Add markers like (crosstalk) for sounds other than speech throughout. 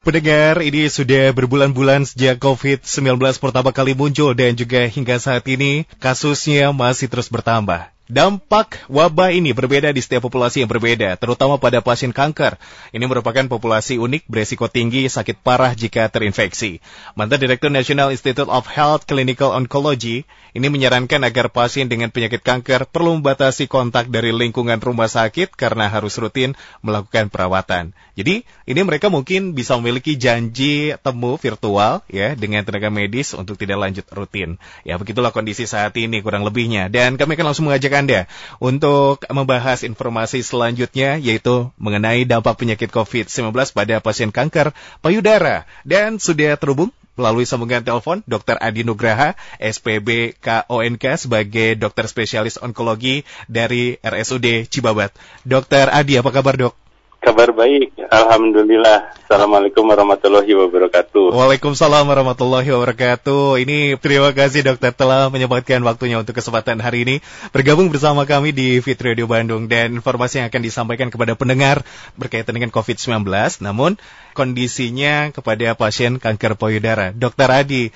Pendengar, ini sudah berbulan-bulan sejak COVID-19 pertama kali muncul dan juga hingga saat ini kasusnya masih terus bertambah. Dampak wabah ini berbeda di setiap populasi yang berbeda, terutama pada pasien kanker. Ini merupakan populasi unik beresiko tinggi sakit parah jika terinfeksi. Mantan Direktur National Institute of Health Clinical Oncology ini menyarankan agar pasien dengan penyakit kanker perlu membatasi kontak dari lingkungan rumah sakit karena harus rutin melakukan perawatan. Jadi, ini mereka mungkin bisa memiliki janji temu virtual ya dengan tenaga medis untuk tidak lanjut rutin. Ya, begitulah kondisi saat ini kurang lebihnya. Dan kami akan langsung mengajak anda untuk membahas informasi selanjutnya yaitu mengenai dampak penyakit COVID-19 pada pasien kanker payudara. Dan sudah terhubung melalui sambungan telepon Dr. Adi Nugraha, SPB KONK sebagai dokter spesialis onkologi dari RSUD Cibabat. Dr. Adi, apa kabar dok? Kabar baik, Alhamdulillah. Assalamualaikum warahmatullahi wabarakatuh. Waalaikumsalam warahmatullahi wabarakatuh. Ini terima kasih dokter telah menyempatkan waktunya untuk kesempatan hari ini bergabung bersama kami di Fit Radio Bandung dan informasi yang akan disampaikan kepada pendengar berkaitan dengan COVID-19. Namun kondisinya kepada pasien kanker payudara. Dokter Adi,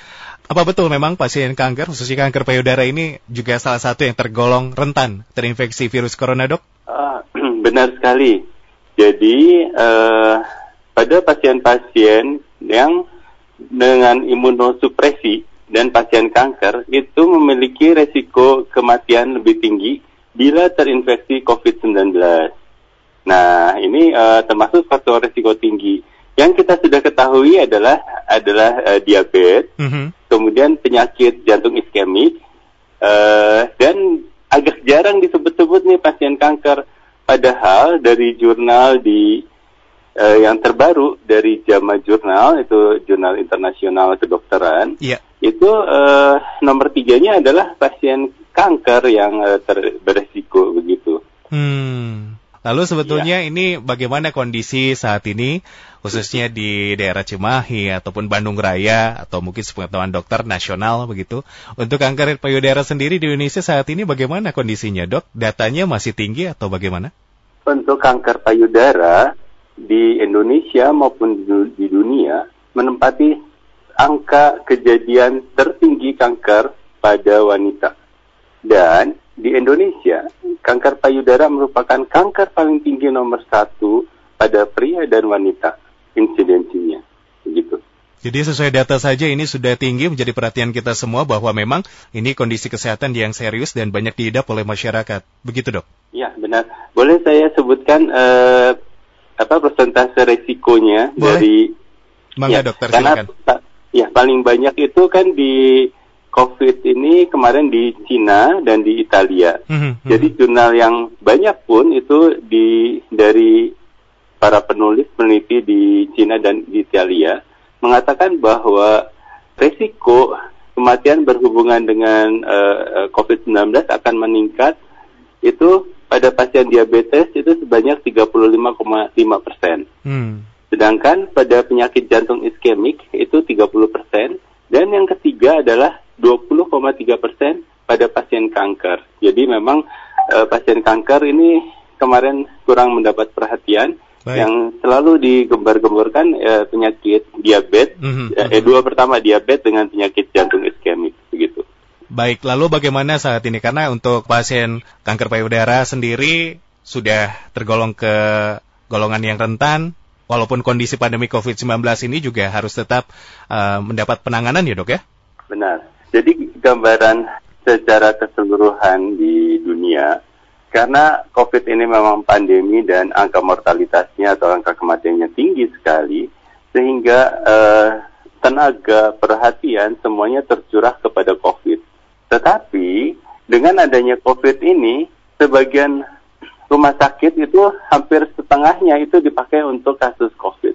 apa betul memang pasien kanker, khususnya kanker payudara ini juga salah satu yang tergolong rentan terinfeksi virus corona, dok? Uh, (clears throat) benar sekali. Jadi uh, pada pasien-pasien yang dengan imunosupresi dan pasien kanker itu memiliki resiko kematian lebih tinggi bila terinfeksi COVID-19. Nah, ini uh, termasuk faktor resiko tinggi. Yang kita sudah ketahui adalah adalah uh, diabetes, mm -hmm. kemudian penyakit jantung iskemik, uh, dan agak jarang disebut-sebut nih pasien kanker Padahal dari jurnal di uh, yang terbaru dari JAMA Jurnal itu jurnal internasional kedokteran, yeah. itu uh, nomor tiganya adalah pasien kanker yang uh, ter beresiko begitu. Hmm. Lalu sebetulnya ya. ini bagaimana kondisi saat ini khususnya di daerah Cimahi ataupun Bandung Raya atau mungkin sepengetahuan dokter nasional begitu. Untuk kanker payudara sendiri di Indonesia saat ini bagaimana kondisinya, Dok? Datanya masih tinggi atau bagaimana? Untuk kanker payudara di Indonesia maupun di dunia menempati angka kejadian tertinggi kanker pada wanita. Dan di Indonesia, kanker payudara merupakan kanker paling tinggi nomor satu pada pria dan wanita insidensinya. Begitu. Jadi sesuai data saja ini sudah tinggi menjadi perhatian kita semua bahwa memang ini kondisi kesehatan yang serius dan banyak diidap oleh masyarakat. Begitu dok? Ya benar. Boleh saya sebutkan uh, apa persentase resikonya Boleh. dari Mangga ya, dokter karena, silakan. Ya paling banyak itu kan di COVID ini kemarin di Cina dan di Italia. Mm-hmm. Jadi jurnal yang banyak pun itu di dari para penulis peneliti di Cina dan di Italia mengatakan bahwa resiko kematian berhubungan dengan uh, COVID-19 akan meningkat itu pada pasien diabetes itu sebanyak 35,5 persen. Hmm. Sedangkan pada penyakit jantung iskemik itu 30 persen. Dan yang ketiga adalah 20,3 persen pada pasien kanker. Jadi memang uh, pasien kanker ini kemarin kurang mendapat perhatian. Baik. Yang selalu digembar-gemborkan uh, penyakit diabetes, mm -hmm. eh, dua pertama diabetes dengan penyakit jantung iskemik begitu. Baik, lalu bagaimana saat ini karena untuk pasien kanker payudara sendiri sudah tergolong ke golongan yang rentan, walaupun kondisi pandemi COVID-19 ini juga harus tetap uh, mendapat penanganan ya dok ya? Benar. Jadi gambaran secara keseluruhan di dunia, karena COVID ini memang pandemi dan angka mortalitasnya atau angka kematiannya tinggi sekali, sehingga uh, tenaga perhatian semuanya tercurah kepada COVID. Tetapi dengan adanya COVID ini, sebagian rumah sakit itu hampir setengahnya itu dipakai untuk kasus COVID.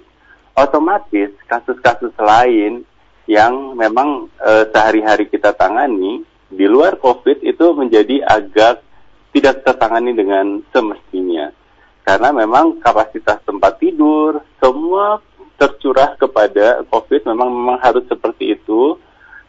Otomatis kasus-kasus lain yang memang e, sehari-hari kita tangani di luar COVID itu menjadi agak tidak tertangani dengan semestinya. Karena memang kapasitas tempat tidur, semua tercurah kepada COVID memang memang harus seperti itu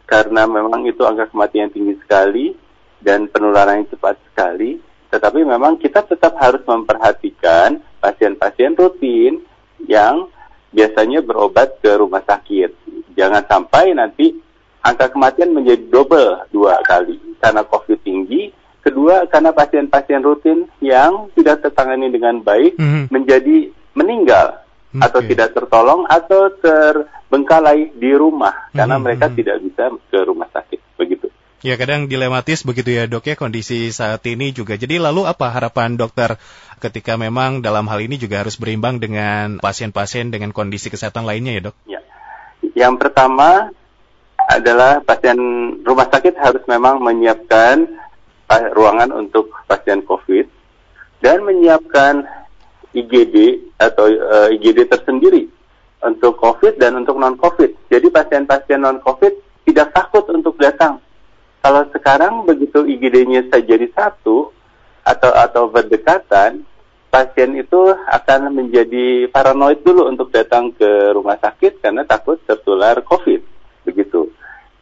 karena memang itu angka kematian tinggi sekali dan penularan yang cepat sekali. Tetapi memang kita tetap harus memperhatikan pasien-pasien rutin yang biasanya berobat ke rumah sakit. Jangan sampai nanti angka kematian menjadi double dua kali karena COVID tinggi. Kedua, karena pasien-pasien rutin yang tidak tertangani dengan baik mm -hmm. menjadi meninggal okay. atau tidak tertolong atau terbengkalai di rumah karena mereka mm -hmm. tidak bisa ke rumah sakit. Begitu. Ya kadang dilematis begitu ya dok ya kondisi saat ini juga. Jadi lalu apa harapan dokter ketika memang dalam hal ini juga harus berimbang dengan pasien-pasien dengan kondisi kesehatan lainnya ya dok? Ya. Yang pertama adalah pasien rumah sakit harus memang menyiapkan ruangan untuk pasien COVID dan menyiapkan IGD atau uh, eh, IGD tersendiri untuk COVID dan untuk non-COVID. Jadi pasien-pasien non-COVID tidak takut untuk datang. Kalau sekarang begitu IGD-nya saja jadi satu atau atau berdekatan, pasien itu akan menjadi paranoid dulu untuk datang ke rumah sakit karena takut tertular COVID. Begitu.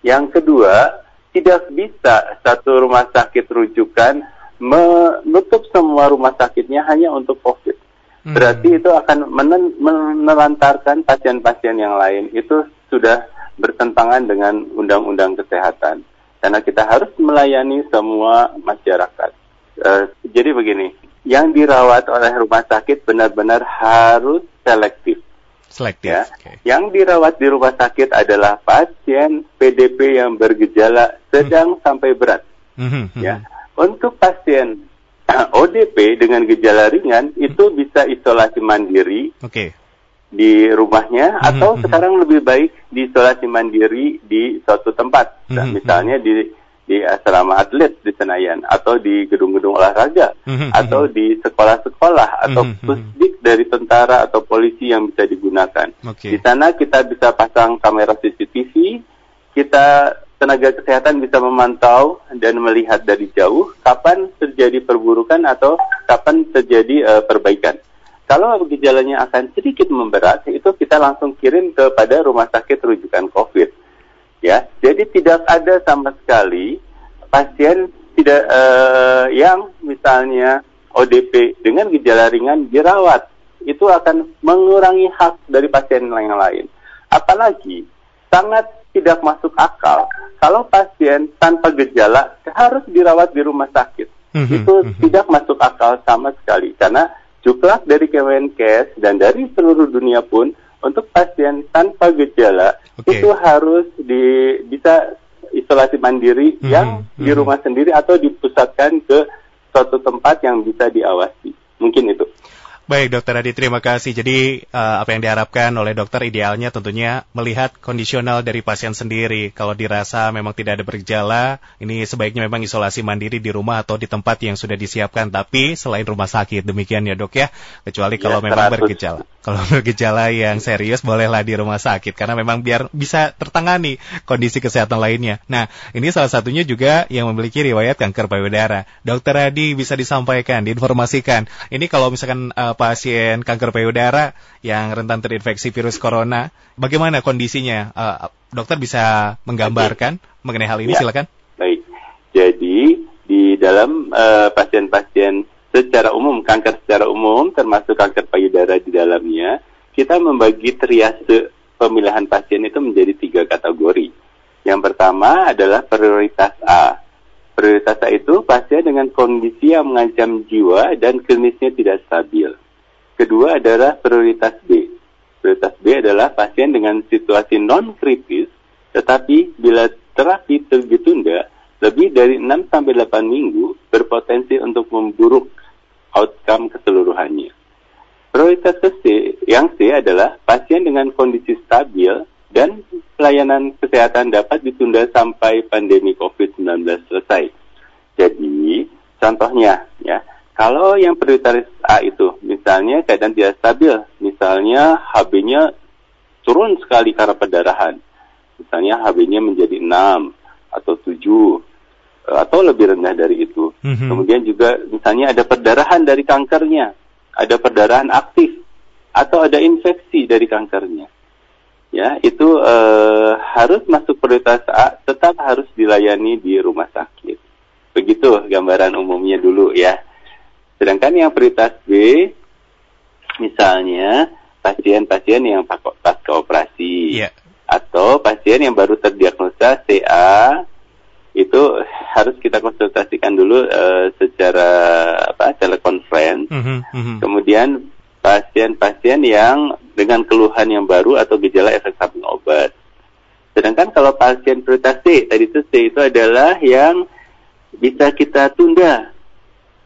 Yang kedua, tidak bisa satu rumah sakit rujukan menutup semua rumah sakitnya hanya untuk COVID. Hmm. Berarti itu akan menelantarkan pasien-pasien yang lain. Itu sudah bertentangan dengan undang-undang kesehatan. Karena kita harus melayani semua masyarakat. Uh, jadi begini, yang dirawat oleh rumah sakit benar-benar harus selektif. Selektif. Ya. Okay. Yang dirawat di rumah sakit adalah pasien PDP yang bergejala sedang hmm. sampai berat. Hmm. hmm ya. Hmm. Untuk pasien (clears throat) ODP dengan gejala ringan itu bisa isolasi mandiri. Okay. Di rumahnya hmm. atau hmm. sekarang lebih baik diisolasi mandiri di suatu tempat. Hmm. misalnya di di asrama atlet di Senayan atau di gedung-gedung olahraga mm-hmm. atau di sekolah-sekolah atau mm-hmm. pusdik dari tentara atau polisi yang bisa digunakan. Okay. Di sana kita bisa pasang kamera CCTV, kita tenaga kesehatan bisa memantau dan melihat dari jauh kapan terjadi perburukan atau kapan terjadi uh, perbaikan. Kalau gejalanya akan sedikit memberat, itu kita langsung kirim kepada rumah sakit rujukan COVID ya. Jadi tidak ada sama sekali pasien tidak uh, yang misalnya ODP dengan gejala ringan dirawat itu akan mengurangi hak dari pasien yang lain. Apalagi sangat tidak masuk akal kalau pasien tanpa gejala harus dirawat di rumah sakit. Mm -hmm, itu -hmm. tidak masuk akal sama sekali karena juklak dari Kemenkes dan dari seluruh dunia pun untuk pasien tanpa gejala okay. itu harus di bisa isolasi mandiri mm -hmm. yang mm -hmm. di rumah sendiri atau dipusatkan ke suatu tempat yang bisa diawasi. Mungkin itu. Baik dokter Adi, terima kasih. Jadi uh, apa yang diharapkan oleh dokter idealnya tentunya melihat kondisional dari pasien sendiri. Kalau dirasa memang tidak ada bergejala, ini sebaiknya memang isolasi mandiri di rumah atau di tempat yang sudah disiapkan. Tapi selain rumah sakit, demikian ya dok ya. Kecuali ya, kalau memang bergejala. Kalau (laughs) bergejala yang serius bolehlah di rumah sakit karena memang biar bisa tertangani kondisi kesehatan lainnya. Nah ini salah satunya juga yang memiliki riwayat kanker payudara. Dokter Adi bisa disampaikan, diinformasikan. Ini kalau misalkan uh, pasien kanker payudara yang rentan terinfeksi virus corona. Bagaimana kondisinya? Uh, dokter bisa menggambarkan Oke. mengenai hal ini, ya. silakan. Baik. Jadi di dalam eh, pasien-pasien secara umum kanker secara umum termasuk kanker payudara di dalamnya, kita membagi triase pemilihan pasien itu menjadi tiga kategori. Yang pertama adalah prioritas A. Prioritas A itu pasien dengan kondisi yang mengancam jiwa dan klinisnya tidak stabil. Kedua adalah prioritas B. Prioritas B adalah pasien dengan situasi non-kritis, tetapi bila terapi ditunda, lebih dari 6 sampai 8 minggu berpotensi untuk memburuk outcome keseluruhannya. Prioritas C, yang C adalah pasien dengan kondisi stabil dan pelayanan kesehatan dapat ditunda sampai pandemi COVID-19 selesai. Jadi, contohnya ya, kalau yang prioritas A itu, misalnya keadaan tidak stabil, misalnya HB-nya turun sekali karena perdarahan, misalnya HB-nya menjadi 6 atau 7 eh, atau lebih rendah dari itu. Mm-hmm. Kemudian juga misalnya ada perdarahan dari kankernya, ada perdarahan aktif atau ada infeksi dari kankernya. Ya, itu uh, harus masuk prioritas A, tetap harus dilayani di rumah sakit. Begitu gambaran umumnya dulu ya. Sedangkan yang prioritas B, misalnya pasien-pasien yang pasca operasi yeah. atau pasien yang baru terdiagnosa CA itu harus kita konsultasikan dulu uh, secara apa telekonferensi. Mm -hmm, mm -hmm. Kemudian pasien-pasien yang dengan keluhan yang baru atau gejala efek samping obat. Sedangkan kalau pasien prioritas C, tadi itu C itu adalah yang bisa kita tunda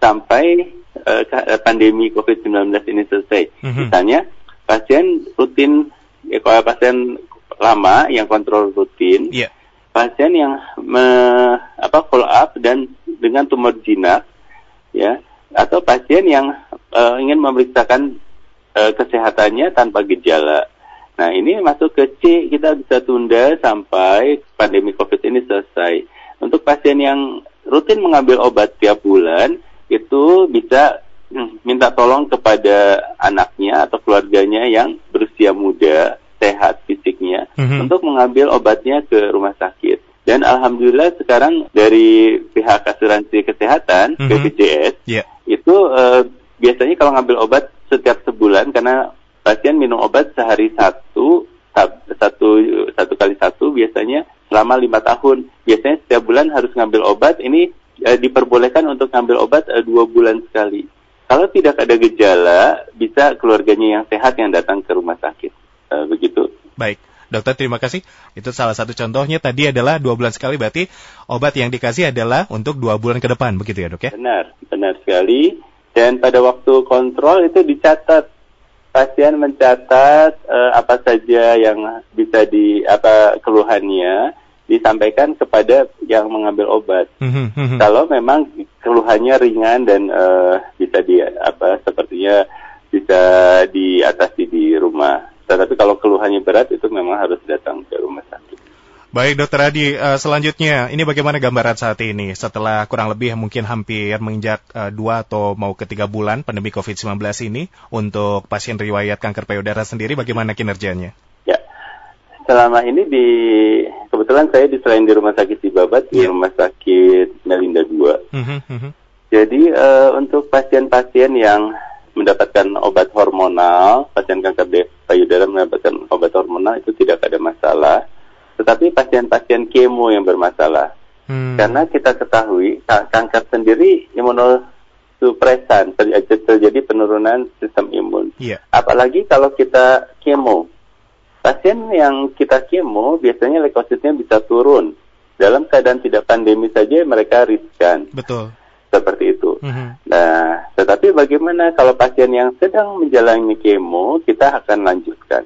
sampai uh, pandemi COVID-19 ini selesai. Mm -hmm. Misalnya pasien rutin, ya, kalau pasien lama yang kontrol rutin, yeah. pasien yang me, apa follow up dan dengan tumor jinak, ya, atau pasien yang uh, ingin memeriksakan uh, kesehatannya tanpa gejala. Nah ini masuk ke C kita bisa tunda sampai pandemi COVID ini selesai. Untuk pasien yang rutin mengambil obat tiap bulan itu bisa hmm, minta tolong kepada anaknya atau keluarganya yang berusia muda, sehat fisiknya, mm-hmm. untuk mengambil obatnya ke rumah sakit. Dan alhamdulillah sekarang dari pihak asuransi kesehatan mm-hmm. BPJS yeah. itu uh, biasanya kalau ngambil obat setiap sebulan karena pasien minum obat sehari satu satu satu kali satu biasanya selama lima tahun. Biasanya setiap bulan harus ngambil obat. Ini e, diperbolehkan untuk ngambil obat e, dua bulan sekali. Kalau tidak ada gejala, bisa keluarganya yang sehat yang datang ke rumah sakit. E, begitu. Baik. Dokter, terima kasih. Itu salah satu contohnya tadi adalah dua bulan sekali, berarti obat yang dikasih adalah untuk dua bulan ke depan, begitu ya dok ya? Benar, benar sekali. Dan pada waktu kontrol itu dicatat pasien mencatat uh, apa saja yang bisa di apa keluhannya disampaikan kepada yang mengambil obat. Mm-hmm. Kalau memang keluhannya ringan dan uh, bisa di apa sepertinya bisa diatasi di rumah. Tetapi kalau keluhannya berat itu memang harus datang ke rumah sakit. Baik, Dokter Adi, uh, selanjutnya ini bagaimana gambaran saat ini setelah kurang lebih mungkin hampir menginjak uh, dua atau mau ke tiga bulan pandemi COVID-19 ini untuk pasien riwayat kanker payudara sendiri, bagaimana kinerjanya? Selama ini di kebetulan saya di selain di rumah sakit di Babat, yeah. di rumah sakit Melinda 2. Mm -hmm, Jadi uh, untuk pasien-pasien yang mendapatkan obat hormonal, pasien kanker payudara mendapatkan obat hormonal itu tidak ada masalah tetapi pasien-pasien kemo yang bermasalah. Hmm. Karena kita ketahui kanker sendiri imunosupresan terjadi penurunan sistem imun. Yeah. Apalagi kalau kita kemo. Pasien yang kita kemo biasanya leukositnya bisa turun. Dalam keadaan tidak pandemi saja mereka riskan. Betul. Seperti itu. Mm -hmm. Nah, tetapi bagaimana kalau pasien yang sedang menjalani kemo, kita akan lanjutkan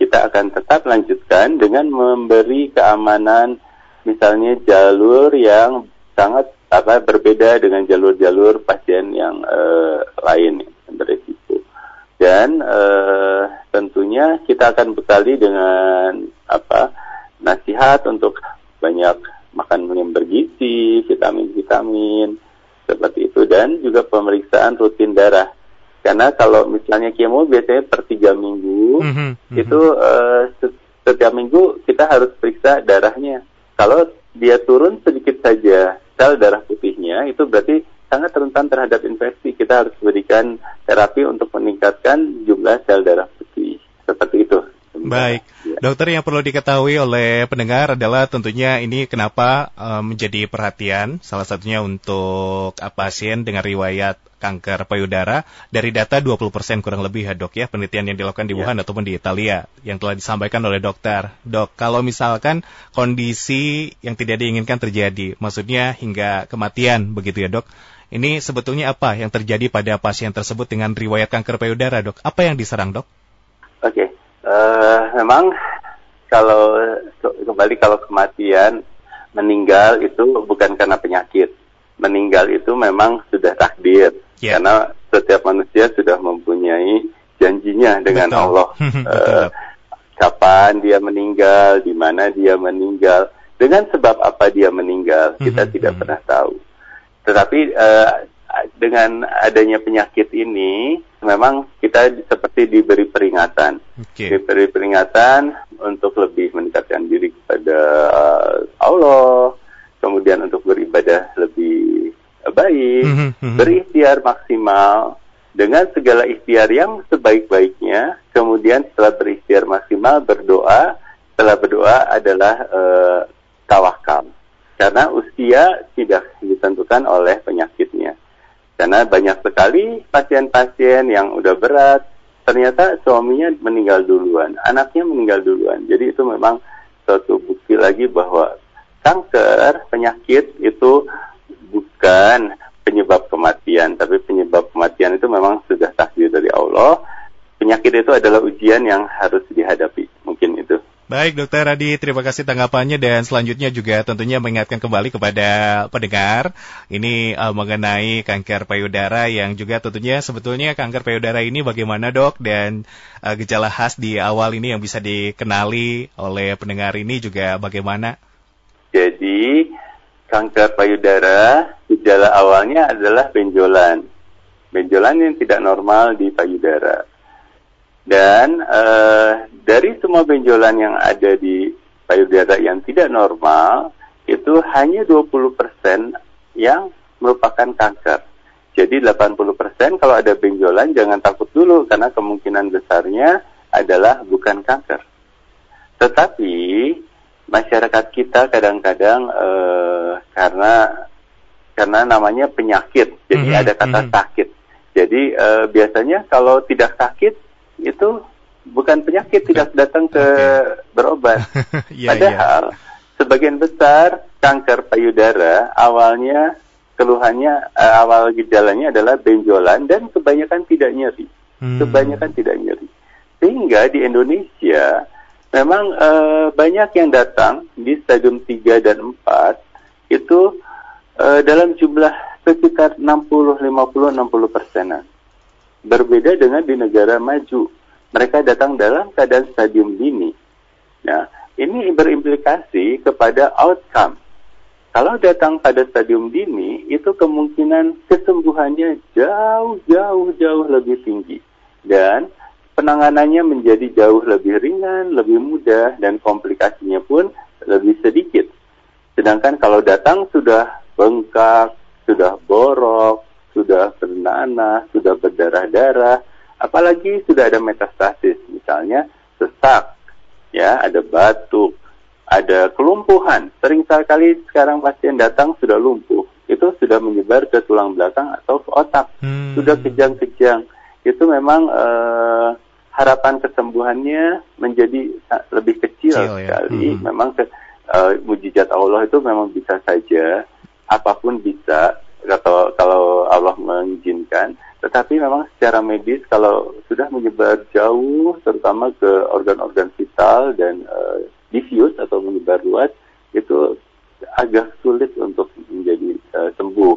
kita akan tetap lanjutkan dengan memberi keamanan misalnya jalur yang sangat apa berbeda dengan jalur-jalur pasien yang uh, lain yang beresiko. Dan uh, tentunya kita akan bekali dengan apa nasihat untuk banyak makan yang bergizi, vitamin-vitamin seperti itu dan juga pemeriksaan rutin darah karena kalau misalnya kemo biasanya per tiga minggu, mm -hmm. itu uh, setiap minggu kita harus periksa darahnya. Kalau dia turun sedikit saja sel darah putihnya, itu berarti sangat rentan terhadap infeksi. Kita harus berikan terapi untuk meningkatkan jumlah sel darah putih. Seperti itu. Baik, ya. dokter yang perlu diketahui oleh pendengar adalah tentunya ini kenapa uh, menjadi perhatian, salah satunya untuk uh, pasien dengan riwayat kanker payudara dari data 20% kurang lebih ya dok ya penelitian yang dilakukan di ya. Wuhan ya. ataupun di Italia yang telah disampaikan oleh dokter. Dok, kalau misalkan kondisi yang tidak diinginkan terjadi, maksudnya hingga kematian begitu ya dok, ini sebetulnya apa yang terjadi pada pasien tersebut dengan riwayat kanker payudara dok? Apa yang diserang dok? Oke, okay. Uh, memang kalau kembali kalau kematian meninggal itu bukan karena penyakit. Meninggal itu memang sudah takdir. Yeah. Karena setiap manusia sudah mempunyai janjinya dengan Betul. Allah. (laughs) uh, kapan dia meninggal, di mana dia meninggal, dengan sebab apa dia meninggal, kita mm-hmm. tidak pernah tahu. Tetapi uh, dengan adanya penyakit ini, memang kita seperti diberi peringatan, okay. diberi peringatan untuk lebih mendekatkan diri kepada Allah, kemudian untuk beribadah lebih baik, mm -hmm. berikhtiar maksimal dengan segala ikhtiar yang sebaik-baiknya kemudian setelah berikhtiar maksimal berdoa, setelah berdoa adalah uh, tawakal. Karena usia tidak ditentukan oleh penyakitnya. Karena banyak sekali pasien-pasien yang udah berat, ternyata suaminya meninggal duluan, anaknya meninggal duluan. Jadi itu memang suatu bukti lagi bahwa kanker, penyakit itu bukan penyebab kematian, tapi penyebab kematian itu memang sudah takdir dari Allah. Penyakit itu adalah ujian yang harus dihadapi. Baik, Dokter Adi, terima kasih tanggapannya dan selanjutnya juga tentunya mengingatkan kembali kepada pendengar ini uh, mengenai kanker payudara yang juga tentunya sebetulnya kanker payudara ini bagaimana dok dan uh, gejala khas di awal ini yang bisa dikenali oleh pendengar ini juga bagaimana? Jadi kanker payudara gejala awalnya adalah benjolan, benjolan yang tidak normal di payudara. Dan uh, dari semua benjolan yang ada di payudara yang tidak normal, itu hanya 20% yang merupakan kanker. Jadi 80% kalau ada benjolan jangan takut dulu karena kemungkinan besarnya adalah bukan kanker. Tetapi masyarakat kita kadang-kadang uh, karena karena namanya penyakit, jadi mm -hmm, ada kata -hmm. sakit. Jadi uh, biasanya kalau tidak sakit itu bukan penyakit tidak datang ke berobat. (laughs) yeah, Padahal yeah. sebagian besar kanker payudara awalnya keluhannya uh, awal gejalanya adalah benjolan dan kebanyakan tidak nyeri. Hmm. Kebanyakan tidak nyeri. Sehingga di Indonesia memang uh, banyak yang datang di stadium 3 dan 4 itu uh, dalam jumlah sekitar 60 50 60 persenan. Berbeda dengan di negara maju mereka datang dalam keadaan stadium dini. Nah, ini berimplikasi kepada outcome. Kalau datang pada stadium dini, itu kemungkinan kesembuhannya jauh, jauh, jauh lebih tinggi. Dan penanganannya menjadi jauh lebih ringan, lebih mudah, dan komplikasinya pun lebih sedikit. Sedangkan kalau datang sudah bengkak, sudah borok, sudah bernanah, sudah berdarah-darah, Apalagi sudah ada metastasis, misalnya sesak, ya, ada batuk, ada kelumpuhan. Sering sekali sekarang pasien datang sudah lumpuh, itu sudah menyebar ke tulang belakang atau ke otak, hmm. sudah kejang-kejang. Itu memang uh, harapan kesembuhannya menjadi lebih kecil, kecil ya? sekali. Hmm. Memang ke, uh, mujizat Allah itu memang bisa saja, apa pun bisa atau kalau Allah mengizinkan tetapi memang secara medis kalau sudah menyebar jauh, terutama ke organ-organ vital dan uh, diffuse atau menyebar luas, itu agak sulit untuk menjadi uh, sembuh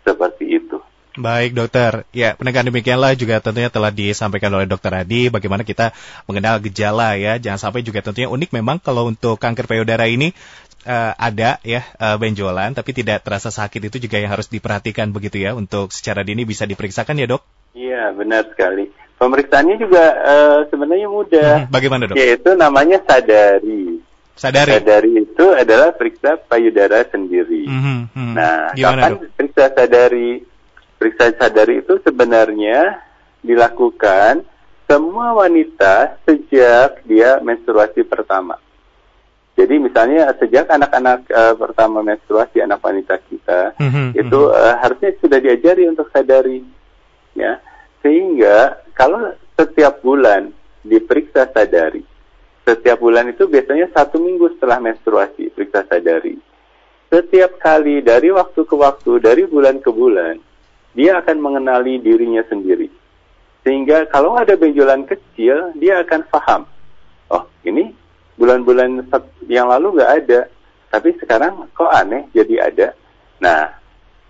seperti itu. Baik dokter, ya pendengar demikianlah juga tentunya telah disampaikan oleh dokter Adi bagaimana kita mengenal gejala ya. Jangan sampai juga tentunya unik memang kalau untuk kanker payudara ini uh, ada ya uh, benjolan tapi tidak terasa sakit itu juga yang harus diperhatikan begitu ya untuk secara dini bisa diperiksakan ya dok? Iya benar sekali. Pemeriksaannya juga uh, sebenarnya mudah. Hmm, bagaimana dok? Yaitu namanya sadari. Sadari. Sadari itu adalah periksa payudara sendiri. Hmm, hmm. Nah, Gimana, kapan dok? periksa sadari? Periksa sadari itu sebenarnya dilakukan semua wanita sejak dia menstruasi pertama. Jadi misalnya sejak anak-anak uh, pertama menstruasi anak wanita kita mm-hmm, itu uh, harusnya sudah diajari untuk sadari, ya sehingga kalau setiap bulan diperiksa sadari, setiap bulan itu biasanya satu minggu setelah menstruasi periksa sadari. Setiap kali dari waktu ke waktu, dari bulan ke bulan, dia akan mengenali dirinya sendiri. Sehingga kalau ada benjolan kecil, dia akan paham. Oh, ini bulan-bulan yang lalu nggak ada, tapi sekarang kok aneh jadi ada. Nah,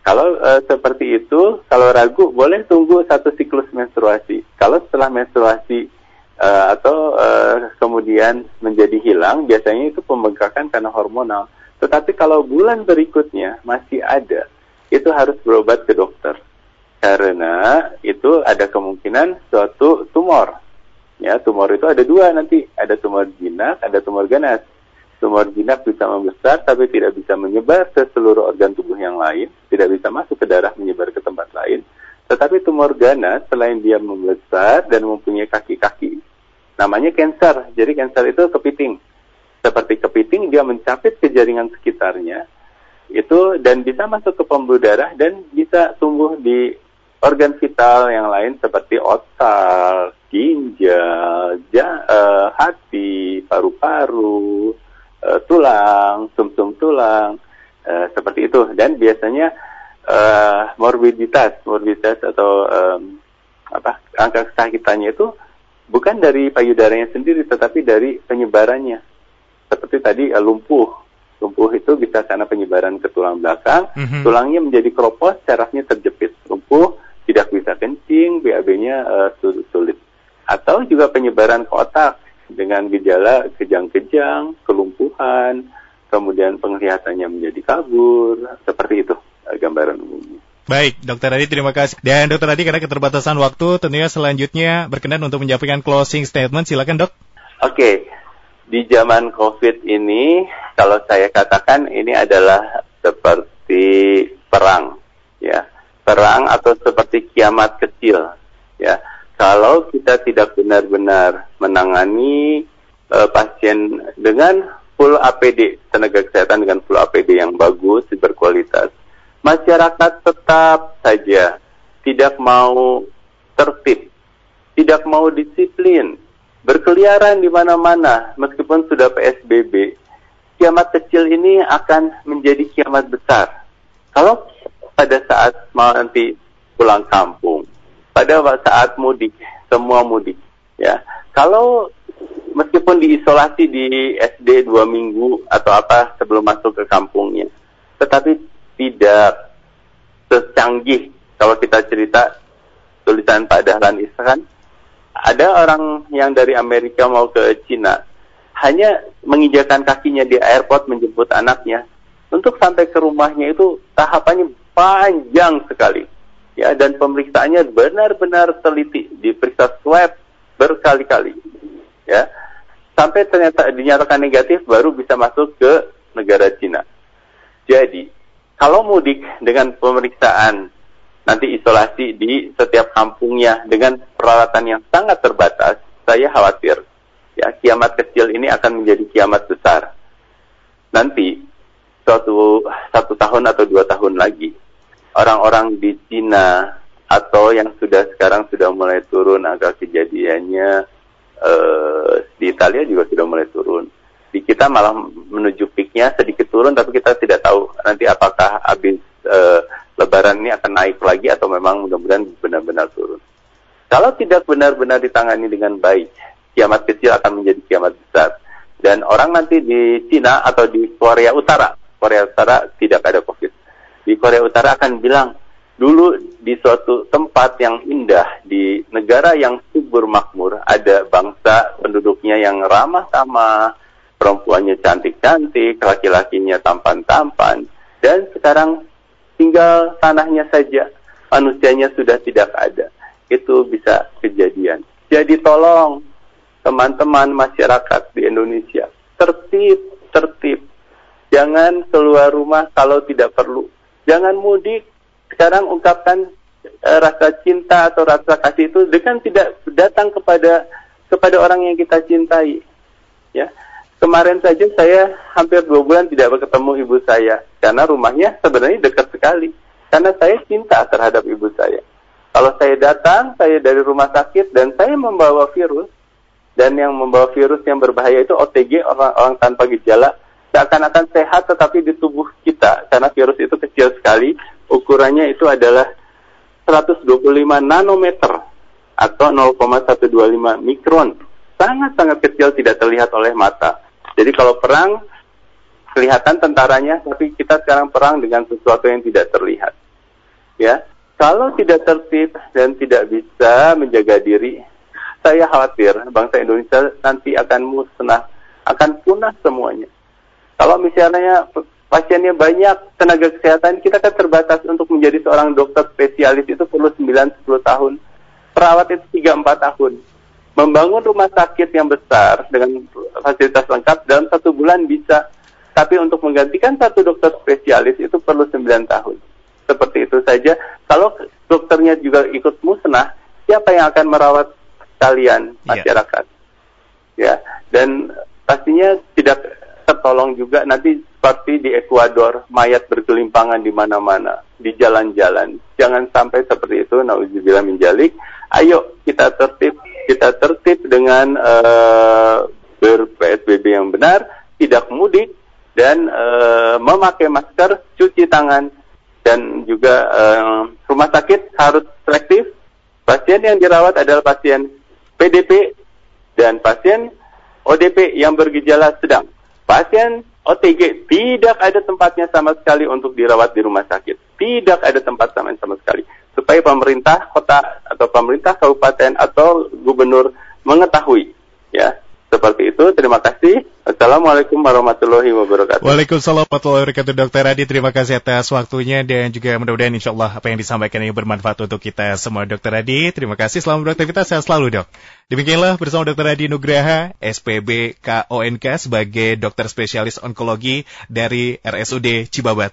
kalau e, seperti itu, kalau ragu boleh tunggu satu siklus menstruasi. Kalau setelah menstruasi e, atau e, kemudian menjadi hilang, biasanya itu pembengkakan karena hormonal. Tetapi kalau bulan berikutnya masih ada, itu harus berobat ke dokter. Karena itu ada kemungkinan suatu tumor Ya, tumor itu ada dua nanti, ada tumor jinak, ada tumor ganas. Tumor jinak bisa membesar tapi tidak bisa menyebar ke seluruh organ tubuh yang lain, tidak bisa masuk ke darah menyebar ke tempat lain. Tetapi tumor ganas selain dia membesar dan mempunyai kaki-kaki namanya cancer. Jadi cancer itu kepiting. Seperti kepiting dia mencapit ke jaringan sekitarnya itu dan bisa masuk ke pembuluh darah dan bisa tumbuh di organ vital yang lain seperti otak, ginjal, ja, uh, hati, paru-paru, uh, tulang, sumsum -sum tulang, uh, seperti itu. Dan biasanya uh, morbiditas, morbiditas atau um, apa angka kesakitannya itu bukan dari payudaranya sendiri, tetapi dari penyebarannya. Seperti tadi uh, lumpuh, lumpuh itu bisa karena penyebaran ke tulang belakang, mm -hmm. tulangnya menjadi keropos, sarafnya terjepit. Lumpuh tidak bisa kencing, BAB-nya uh, sulit. Atau juga penyebaran ke otak dengan gejala kejang-kejang, kelumpuhan, kemudian penglihatannya menjadi kabur, seperti itu uh, gambaran umumnya. Baik, Dokter Adi terima kasih. Dan Dokter Adi karena keterbatasan waktu, tentunya selanjutnya berkenan untuk menyampaikan closing statement. Silakan dok. Oke, okay. di zaman COVID ini, kalau saya katakan ini adalah seperti perang, ya perang atau seperti kiamat kecil ya. Kalau kita tidak benar-benar menangani uh, pasien dengan full APD tenaga kesehatan dengan full APD yang bagus berkualitas masyarakat tetap saja tidak mau tertib tidak mau disiplin berkeliaran di mana-mana meskipun sudah PSBB kiamat kecil ini akan menjadi kiamat besar. Kalau pada saat mau nanti pulang kampung, pada saat mudik, semua mudik, ya. Kalau meskipun diisolasi di SD dua minggu atau apa sebelum masuk ke kampungnya, tetapi tidak secanggih kalau kita cerita tulisan Pak Dahlan Iskan, ada orang yang dari Amerika mau ke Cina, hanya menginjakan kakinya di airport menjemput anaknya, untuk sampai ke rumahnya itu tahapannya panjang sekali. Ya, dan pemeriksaannya benar-benar teliti, diperiksa swab berkali-kali. Ya, sampai ternyata dinyatakan negatif baru bisa masuk ke negara Cina. Jadi, kalau mudik dengan pemeriksaan nanti isolasi di setiap kampungnya dengan peralatan yang sangat terbatas, saya khawatir ya kiamat kecil ini akan menjadi kiamat besar. Nanti suatu satu tahun atau dua tahun lagi orang-orang di Cina atau yang sudah sekarang sudah mulai turun angka kejadiannya uh, di Italia juga sudah mulai turun. Di kita malah menuju peaknya sedikit turun, tapi kita tidak tahu nanti apakah habis uh, Lebaran ini akan naik lagi atau memang mudah-mudahan benar-benar turun. Kalau tidak benar-benar ditangani dengan baik, kiamat kecil akan menjadi kiamat besar. Dan orang nanti di Cina atau di Korea Utara, Korea Utara tidak ada COVID di Korea Utara akan bilang dulu di suatu tempat yang indah di negara yang subur makmur ada bangsa penduduknya yang ramah tamah perempuannya cantik-cantik laki-lakinya tampan-tampan dan sekarang tinggal tanahnya saja manusianya sudah tidak ada. Itu bisa kejadian. Jadi tolong teman-teman masyarakat di Indonesia tertib tertib. Jangan keluar rumah kalau tidak perlu jangan mudik. Sekarang ungkapkan uh, rasa cinta atau rasa kasih itu dengan tidak datang kepada kepada orang yang kita cintai. Ya, kemarin saja saya hampir dua bulan tidak bertemu ibu saya karena rumahnya sebenarnya dekat sekali. Karena saya cinta terhadap ibu saya. Kalau saya datang, saya dari rumah sakit dan saya membawa virus dan yang membawa virus yang berbahaya itu OTG orang-orang tanpa gejala seakan-akan sehat tetapi di tubuh kita karena virus itu kecil sekali ukurannya itu adalah 125 nanometer atau 0,125 mikron. Sangat-sangat kecil tidak terlihat oleh mata. Jadi kalau perang kelihatan tentaranya tapi kita sekarang perang dengan sesuatu yang tidak terlihat. Ya kalau tidak tertib dan tidak bisa menjaga diri saya khawatir bangsa Indonesia nanti akan musnah akan punah semuanya kalau misalnya pasiennya banyak, tenaga kesehatan kita kan terbatas untuk menjadi seorang dokter spesialis itu perlu 9-10 tahun. Perawat itu 3-4 tahun. Membangun rumah sakit yang besar dengan fasilitas lengkap dalam satu bulan bisa. Tapi untuk menggantikan satu dokter spesialis itu perlu 9 tahun. Seperti itu saja. Kalau dokternya juga ikut musnah, siapa yang akan merawat kalian, iya. masyarakat? Yeah. ya dan pastinya tidak tertolong juga nanti seperti di Ekuador mayat berkelimpangan di mana-mana di jalan-jalan. Jangan sampai seperti itu nauzubillah minjalik ayo kita tertib kita tertib dengan uh, ber PSBB yang benar tidak mudik dan uh, memakai masker cuci tangan dan juga uh, rumah sakit harus selektif. Pasien yang dirawat adalah pasien PDP dan pasien ODP yang bergejala sedang pasien OTG tidak ada tempatnya sama sekali untuk dirawat di rumah sakit. Tidak ada tempat sama sama sekali. Supaya pemerintah kota atau pemerintah kabupaten atau gubernur mengetahui ya seperti itu. Terima kasih. Assalamualaikum warahmatullahi wabarakatuh. Waalaikumsalam warahmatullahi wabarakatuh. Dokter Adi, terima kasih atas waktunya dan juga mudah-mudahan insya Allah apa yang disampaikan ini bermanfaat untuk kita semua. Dokter Adi, terima kasih. Selamat beraktivitas. Sehat selalu dok. Demikianlah bersama Dokter Adi Nugraha, SPB KONK sebagai dokter spesialis onkologi dari RSUD Cibabat.